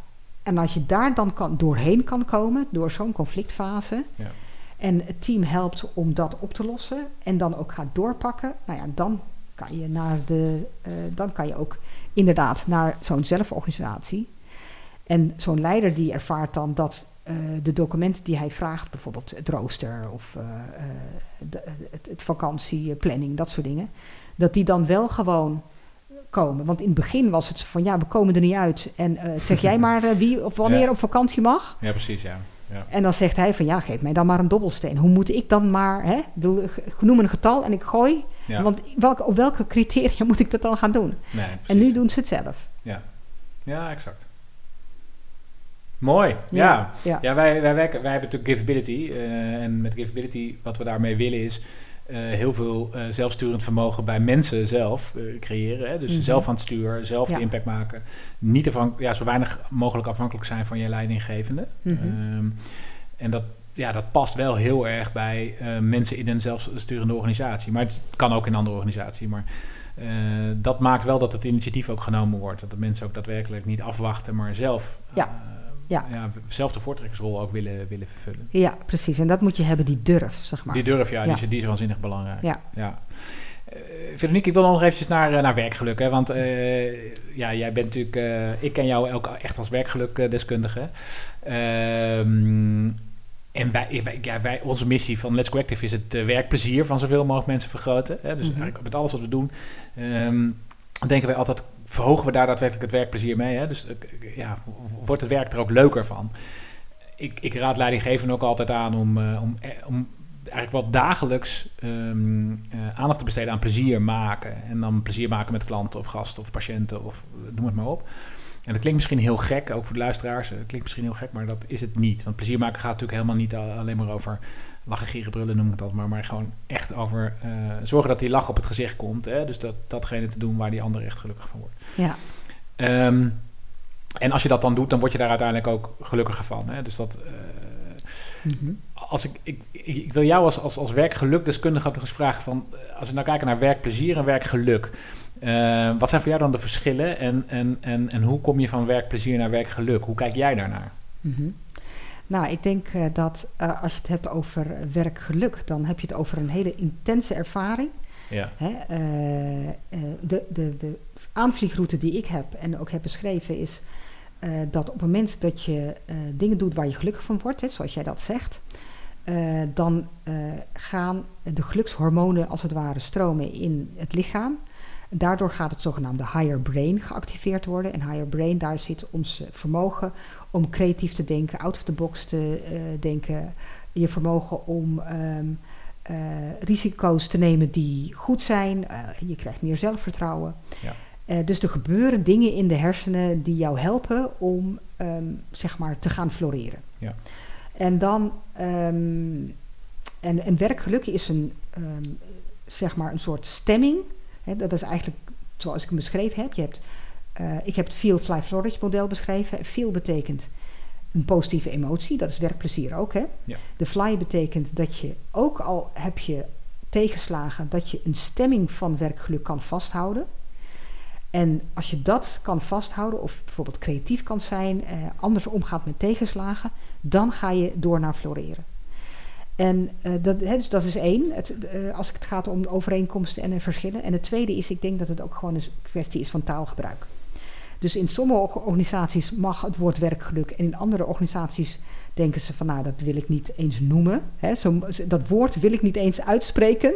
En als je daar dan kan, doorheen kan komen, door zo'n conflictfase, Ja. en het team helpt om dat op te lossen en dan ook gaat doorpakken, nou ja, dan kan je, naar de, eh, dan kan je ook inderdaad naar zo'n zelforganisatie. En zo'n leider die ervaart dan dat eh, de documenten die hij vraagt, bijvoorbeeld het rooster of eh, de- het, het vakantieplanning, dat soort dingen, dat die dan wel gewoon komen. Want in het begin was het van ja, we komen er niet uit. En zeg jij maar wie of wanneer Ja. op vakantie mag. Ja, precies, ja. ja. En dan zegt hij van ja, geef mij dan maar een dobbelsteen. Hoe moet ik dan maar, hè, doe, noem een getal en ik gooi. Ja. Want welke, op welke criteria moet ik dat dan gaan doen? nee, En nu doen ze het zelf. Ja, exact. Mooi, ja. ja. Ja, wij, wij, werken, wij hebben natuurlijk Givability. eh, en met Givability, wat we daarmee willen is... eh, heel veel eh, zelfsturend vermogen bij mensen zelf creëren. Hè? Dus Mhm. zelf aan het stuur, zelf Ja. de impact maken. Niet ja, zo weinig mogelijk afhankelijk zijn van je leidinggevende. Mhm. Ehm, en dat, ja, dat past wel heel erg bij eh, mensen in een zelfsturende organisatie. Maar het kan ook in een andere organisatie. Maar eh, dat maakt wel dat het initiatief ook genomen wordt. Dat de mensen ook daadwerkelijk niet afwachten, maar zelf, Ja. eh, Ja. zelf de voortrekkersrol ook willen, willen vervullen. Ja, precies. En dat moet je hebben, die durf, zeg maar. Die durf, ja, Ja. Die, is, die is waanzinnig belangrijk. Ja. ja. Veronique, ik wil nog eventjes naar, naar werkgeluk. Hè? Want ja, jij bent natuurlijk... ik ken jou ook echt als werkgelukdeskundige. En wij, wij, ja, wij, onze missie van Let's Go Active is het eh, werkplezier van zoveel mogelijk mensen vergroten. Hè? Dus Mhm. eigenlijk met alles wat we doen, ehm, denken wij altijd, verhogen we daar daadwerkelijk het werkplezier mee? Hè? Dus eh, ja, wordt het werk er ook leuker van? Ik, ik raad leidinggevenden ook altijd aan om, eh, om, om eigenlijk wel dagelijks ehm, eh, aandacht te besteden aan plezier maken. En dan plezier maken met klanten of gasten of patiënten of noem het maar op. En dat klinkt misschien heel gek, ook voor de luisteraars. Het klinkt misschien heel gek, maar dat is het niet. Want plezier maken gaat natuurlijk helemaal niet alleen maar over lachen, gieren, brullen, noem ik dat maar. Maar gewoon echt over eh, zorgen dat die lach op het gezicht komt. Hè? Dus dat, datgene te doen waar die ander echt gelukkig van wordt. Ja, Ehm, en als je dat dan doet, dan word je daar uiteindelijk ook gelukkiger van. Hè? Dus dat... eh, Mhm. als ik, ik, ik, ik wil jou als, als, als werkgelukdeskundige ook nog eens vragen van... eh, als we nou kijken naar werkplezier en werkgeluk... eh, wat zijn voor jou dan de verschillen en, en, en, en hoe kom je van werkplezier naar werkgeluk? Hoe kijk jij daarnaar? Mhm. Nou, ik denk eh, dat eh, als je het hebt over werkgeluk, dan heb je het over een hele intense ervaring. Ja, Hè? De, de, de aanvliegroute die ik heb en ook heb beschreven is dat op het moment dat je dingen doet waar je gelukkig van wordt, hè, zoals jij dat zegt, dan gaan de gelukshormonen als het ware stromen in het lichaam. Daardoor gaat het zogenaamde higher brain geactiveerd worden. En higher brain, daar zit ons eh, vermogen om creatief te denken, out of the box te eh, denken. Je vermogen om ehm, eh, risico's te nemen die goed zijn. Je krijgt meer zelfvertrouwen. Ja. Dus er gebeuren dingen in de hersenen die jou helpen om ehm, zeg maar te gaan floreren. Ja. En dan ehm, en, en werkgeluk is een zeg maar een soort stemming. Dat is eigenlijk zoals ik hem beschreven heb. Je hebt, eh, ik heb het Feel Fly Flourish model beschreven. Feel betekent een positieve emotie, dat is werkplezier ook. Hè? Ja. De fly betekent dat je ook al heb je tegenslagen, dat je een stemming van werkgeluk kan vasthouden. En als je dat kan vasthouden, of bijvoorbeeld creatief kan zijn, eh, anders omgaat met tegenslagen, dan ga je door naar floreren. En eh, dat, hè, dus dat is één, het, eh, als het gaat om overeenkomsten en verschillen. En het tweede is, ik denk dat het ook gewoon een kwestie is van taalgebruik. Dus in sommige organisaties mag het woord werkgeluk en in andere organisaties denken ze van nou dat wil ik niet eens noemen. Hè, zo, dat woord wil ik niet eens uitspreken.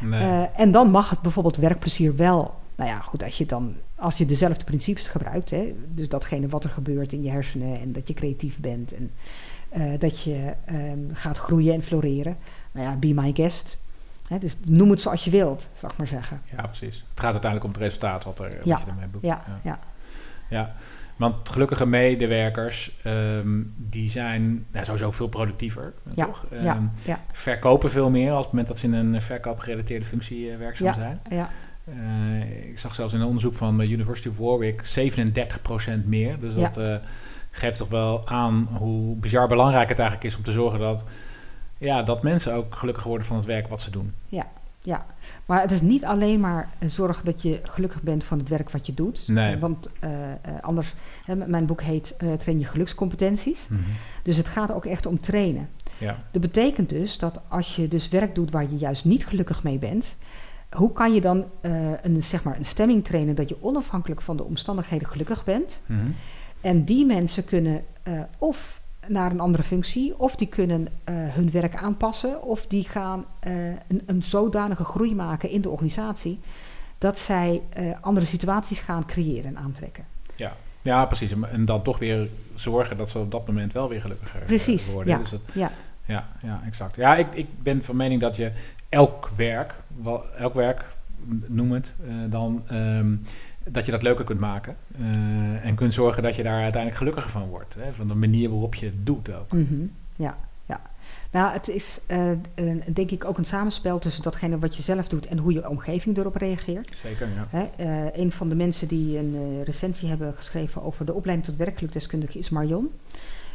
nee. Eh, en dan mag het bijvoorbeeld werkplezier wel. Nou ja, goed, als je dan als je dezelfde principes gebruikt, hè, dus datgene wat er gebeurt in je hersenen en dat je creatief bent en dat je ehm, gaat groeien en floreren. Nou ja, be my guest. Dus noem het zoals je wilt, zal ik maar zeggen. ja, precies. Het gaat uiteindelijk om het resultaat wat, er, Ja. wat je ermee boekt. Ja, ja. Ja, want gelukkige medewerkers, ehm, die zijn nou, sowieso veel productiever, eh, Ja, toch? ja, Ehm, ja, verkopen veel meer als het moment dat ze in een verkoopgerelateerde functie eh, werkzaam zijn. ja, Eh, ik zag zelfs in een onderzoek van de University of Warwick 37% meer. Dus Ja. dat eh, geeft toch wel aan hoe bizar belangrijk het eigenlijk is om te zorgen dat, ja, dat mensen ook gelukkig worden van het werk wat ze doen. ja. Maar het is niet alleen maar zorgen dat je gelukkig bent van het werk wat je doet. Nee. Want eh, eh, anders, hè, mijn boek heet eh, Train je gelukscompetenties. Dus het gaat ook echt om trainen. Ja, Dat betekent dus dat als je dus werk doet waar je juist niet gelukkig mee bent, hoe kan je dan een, zeg maar een stemming trainen dat je onafhankelijk van de omstandigheden gelukkig bent? Mhm. En die mensen kunnen eh, of naar een andere functie, of die kunnen eh, hun werk aanpassen, of die gaan eh, een, een zodanige groei maken in de organisatie dat zij andere situaties gaan creëren en aantrekken. Ja. ja, precies. En- dan toch weer zorgen dat ze op dat moment wel weer gelukkiger Precies, worden. ja. Dus dat, Ja, ja, ja, exact. Ja, ik, ik ben van mening dat je elk werk, wel, elk werk, noem het, dan ehm, dat je dat leuker kunt maken. eh, en kunt zorgen dat je daar uiteindelijk gelukkiger van wordt. Hè, van de manier waarop je het doet ook. mhm, ja, ja. Nou, het is eh, denk ik ook een samenspel tussen datgene wat je zelf doet en hoe je omgeving erop reageert. Zeker, ja. Hè, eh, een van de mensen die een recensie hebben geschreven over de opleiding tot werkelijk deskundige is Marion.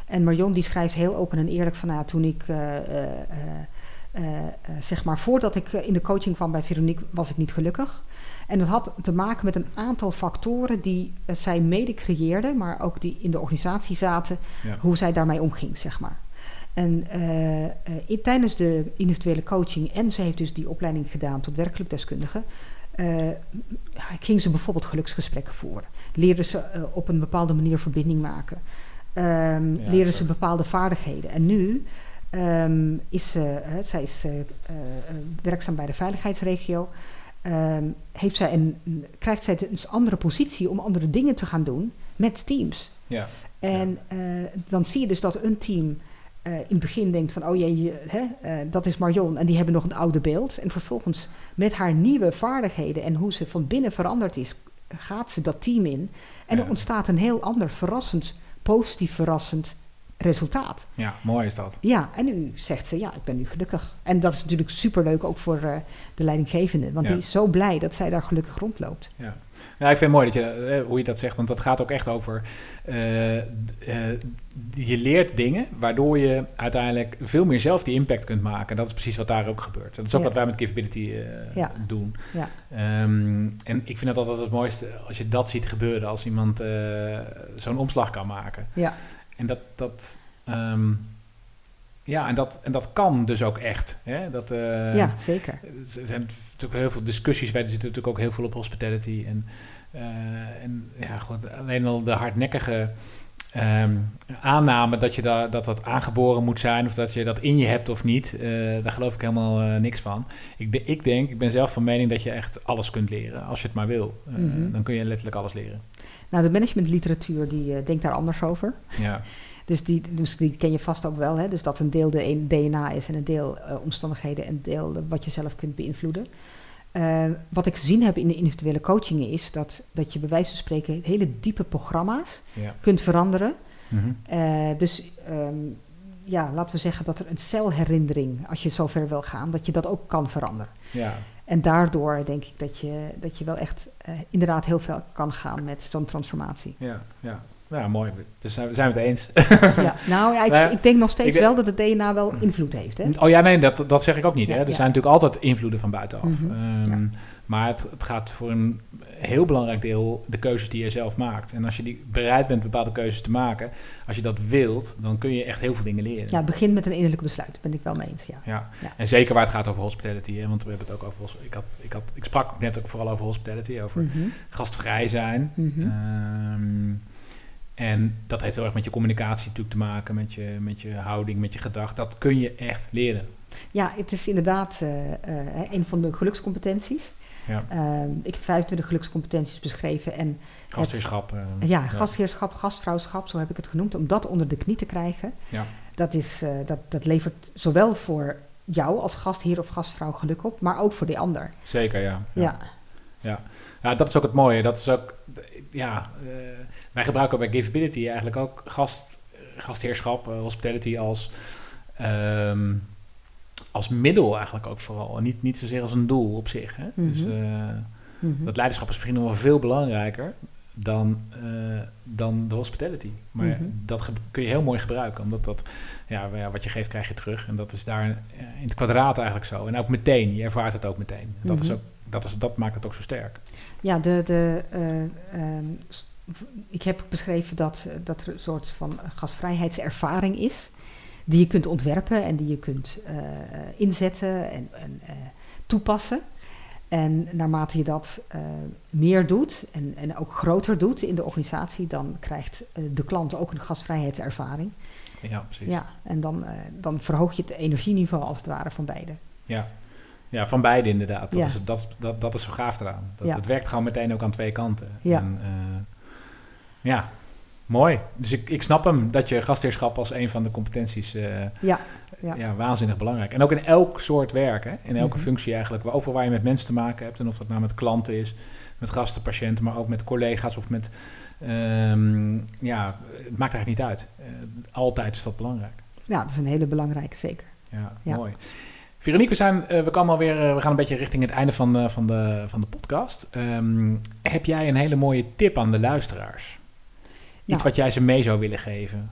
En Marion die schrijft heel open en eerlijk van, nou, toen ik, zeg maar, voordat ik in de coaching kwam bij Veronique, was ik niet gelukkig. En dat had te maken met een aantal factoren die eh, zij mede creëerde, maar ook die in de organisatie zaten, Ja. hoe zij daarmee omging, zeg maar. En eh, eh, in- tijdens de individuele coaching, en ze heeft dus die opleiding gedaan tot werkelijk deskundige, ging ze bijvoorbeeld geluksgesprekken voeren. Leerde ze op een bepaalde manier verbinding maken. Ja, leerde ze bepaalde vaardigheden. En nu ehm, is ze, zij is werkzaam bij de veiligheidsregio. Ehm, heeft zij een, een- krijgt zij dus een andere positie om andere dingen te gaan doen met teams. Ja. En eh, dan zie je dus dat een team eh, in het begin denkt van... oh jee, je- hè, eh, dat is Marion en die hebben nog een oude beeld. En vervolgens met haar nieuwe vaardigheden en hoe ze van binnen veranderd is... gaat ze dat team in. En er ontstaat een heel ander verrassend, positief verrassend resultaat. ja, mooi is dat. Ja, en nu zegt ze, ja, ik ben nu gelukkig. En dat is natuurlijk superleuk ook voor eh, de leidinggevende. Want Ja. die is zo blij dat zij daar gelukkig rondloopt. Ja. Ja, ik vind het mooi dat je, eh, hoe je dat zegt, want dat gaat ook echt over. eh, je leert dingen waardoor je uiteindelijk veel meer zelf die impact kunt maken. Dat is precies wat daar ook gebeurt. Dat is ook Ja. wat wij met Giveability eh, Ja. doen. Ja. Ehm, en ik vind het altijd het mooiste als je dat ziet gebeuren, als iemand zo'n omslag kan maken. Ja, En dat. dat ehm, ja, en dat, en dat kan dus ook echt. Hè? Dat, eh, ja zeker. er zijn natuurlijk heel veel discussies. Wij zitten natuurlijk ook heel veel op hospitality. En, eh, en ja, gewoon alleen al de hardnekkige ehm, aanname dat, je da, dat dat aangeboren moet zijn. Of dat je dat in je hebt of niet. eh, daar geloof ik helemaal eh, niks van. Ik, de- ik denk, ik ben zelf van mening dat je echt alles kunt leren. Als je het maar wil. Eh, Mhm. Dan kun je letterlijk alles leren. Nou, de managementliteratuur die denkt daar anders over. Ja, Dus die, dus die ken je vast ook wel. Hè? Dus dat een deel de DNA is en een deel omstandigheden en een deel wat je zelf kunt beïnvloeden. Eh, wat ik gezien heb in de individuele coachingen is dat, dat je bij wijze van spreken hele diepe programma's ja. kunt veranderen. Mhm. Eh, dus ehm, ja, laten we zeggen dat er een celherinnering, als je zover wil gaan, dat je dat ook kan veranderen. ja. En daardoor denk ik dat je, dat je wel echt eh, inderdaad heel veel kan gaan met zo'n transformatie. Ja, ja. Ja, mooi. Dus zijn we zijn we het eens. ja, nou ja, ik, Nou ik denk nog steeds denk- wel dat het DNA wel invloed heeft. Hè? Oh ja, nee, dat, dat zeg ik ook niet. Ja, hè. Er ja. zijn natuurlijk altijd invloeden van buitenaf. Mhm, Ehm. Maar het, het gaat voor een heel belangrijk deel de keuzes die je zelf maakt. En als je die bereid bent bepaalde keuzes te maken, als je dat wilt, dan kun je echt heel veel dingen leren. Ja, het begint met een innerlijk besluit, daar ben ik wel mee eens. Ja. Ja. Ja. En zeker waar het gaat over hospitality. Hè, want we hebben het ook over. Ik, had, ik, had, ik sprak net ook vooral over hospitality, over Mhm, gastvrij zijn. Ehm, en dat heeft heel erg met je communicatie natuurlijk te maken, met je, met je houding, met je gedrag. Dat kun je echt leren. Ja, het is inderdaad eh, eh, een van de gelukscompetenties. Ja. Ehm, ik heb 25 gelukscompetenties beschreven. En Gastheerschap. eh, ja, gastheerschap, gastvrouwschap, zo heb ik het genoemd. Om dat onder de knie te krijgen, Ja. dat, is, dat, dat levert zowel voor jou als gastheer of gastvrouw geluk op, maar ook voor die ander. Zeker, ja. Ja, Ja, dat is ook het mooie. Dat is ook, ja, eh, wij gebruiken bij Giveability eigenlijk ook gast, gastheerschap, eh, hospitality als, ehm, als middel eigenlijk ook vooral. En niet, niet zozeer als een doel op zich. Hè? Dus Mhm. eh, Mhm. dat leiderschap is misschien nog wel veel belangrijker dan, dan de hospitality. Maar Mhm. dat kun je heel mooi gebruiken, omdat dat, ja, ja, wat je geeft krijg je terug. En dat is daar in het kwadraat eigenlijk zo. En ook meteen, je ervaart het ook meteen. Dat, is ook, dat, is, dat maakt het ook zo sterk. Ja, de, de, eh, ehm, ik heb beschreven dat, eh, dat er een soort van gastvrijheidservaring is. Die je kunt ontwerpen en die je kunt eh, inzetten en, en toepassen. En naarmate je dat meer doet en, en ook groter doet in de organisatie, dan krijgt de klant ook een gastvrijheidservaring. Ja, precies. Ja, en dan, dan verhoog je het energieniveau als het ware van beide. Ja, ja van beide inderdaad. Dat, Ja. is, dat, dat, dat is zo gaaf eraan. Dat, Ja. Het werkt gewoon meteen ook aan twee kanten. Ja. En, eh, ja, mooi. Dus ik, ik snap hem dat je gastheerschap als een van de competenties eh, Ja, ja. ja. waanzinnig belangrijk. En ook in elk soort werk, hè? in elke Mhm. functie eigenlijk, overal waar je met mensen te maken hebt. En of dat nou met klanten is, met gasten, patiënten, maar ook met collega's of met... ehm, ja, het maakt eigenlijk niet uit. Eh, altijd is dat belangrijk. ja, dat is een hele belangrijke, zeker. Ja. mooi. Veronique, we, zijn, eh, we, komen alweer, eh, we gaan een beetje richting het einde van, de- van, de, van de podcast. Ehm, heb jij een hele mooie tip aan de luisteraars? Iets Nou. wat jij ze mee zou willen geven?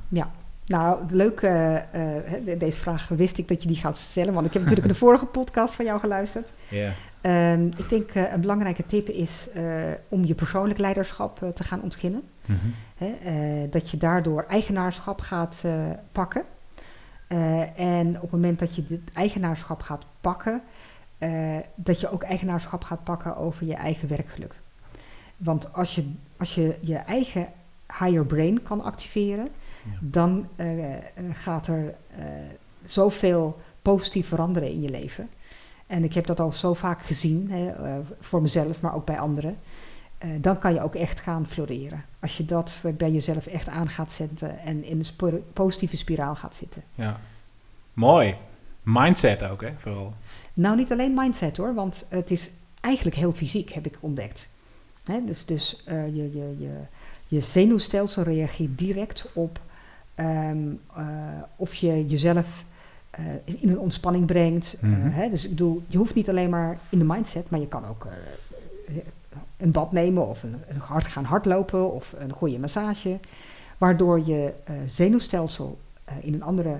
Nou, leuk, eh, eh, hè, deze vraag wist ik dat je die gaat stellen, want ik heb natuurlijk in de vorige podcast van jou geluisterd. Ja. Ehm, ik denk eh, een belangrijke tip is eh, om je persoonlijk leiderschap eh, te gaan ontginnen. Mhm. Eh, dat je daardoor eigenaarschap gaat eh, pakken. Eh, en op het moment dat je dit eigenaarschap gaat pakken, eh, dat je ook eigenaarschap gaat pakken over je eigen werkgeluk. Want als je als je, je eigen higher brain kan activeren, Ja. dan eh, gaat er zoveel positief veranderen in je leven. En ik heb dat al zo vaak gezien, hè, voor mezelf, maar ook bij anderen. Dan kan je ook echt gaan floreren. Als je dat bij jezelf echt aan gaat zetten en in een positieve spiraal gaat zitten. ja. Mooi. Mindset ook, hè, vooral. Nou, niet alleen mindset hoor, want het is eigenlijk heel fysiek, heb ik ontdekt. Hè, dus dus eh, je, je, je, je zenuwstelsel reageert direct op ehm, eh, of je jezelf eh, in een ontspanning brengt. Mhm. hè, dus ik bedoel, je hoeft niet alleen maar in de mindset, maar je kan ook een bad nemen of een, een hard gaan hardlopen of een goede massage. Waardoor je eh, zenuwstelsel eh, in een andere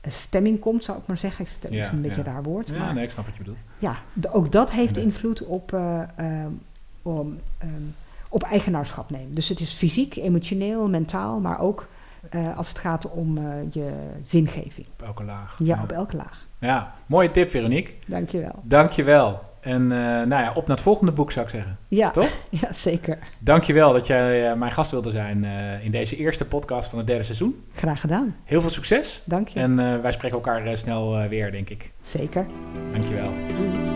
eh, stemming komt, zou ik maar zeggen. Stemming is Ja, een beetje ja. raar woord. Ja, maar nee, ik snap wat je bedoelt. ja, ook dat heeft Ja. invloed op, eh, ehm, ehm, op eigenaarschap nemen. Dus het is fysiek, emotioneel, mentaal, maar ook als het gaat om je zingeving. Op elke laag. Ja, op elke laag. Ja, mooie tip, Veronique. Dankjewel. Dankjewel. En eh, nou ja, op naar het volgende boek zou ik zeggen. Ja, Toch? ja zeker. Dankjewel dat jij eh, mijn gast wilde zijn eh, in deze eerste podcast van het derde seizoen. Graag gedaan. Heel veel succes. Dank je. En wij spreken elkaar snel weer, denk ik. Zeker. Dankjewel. Doei.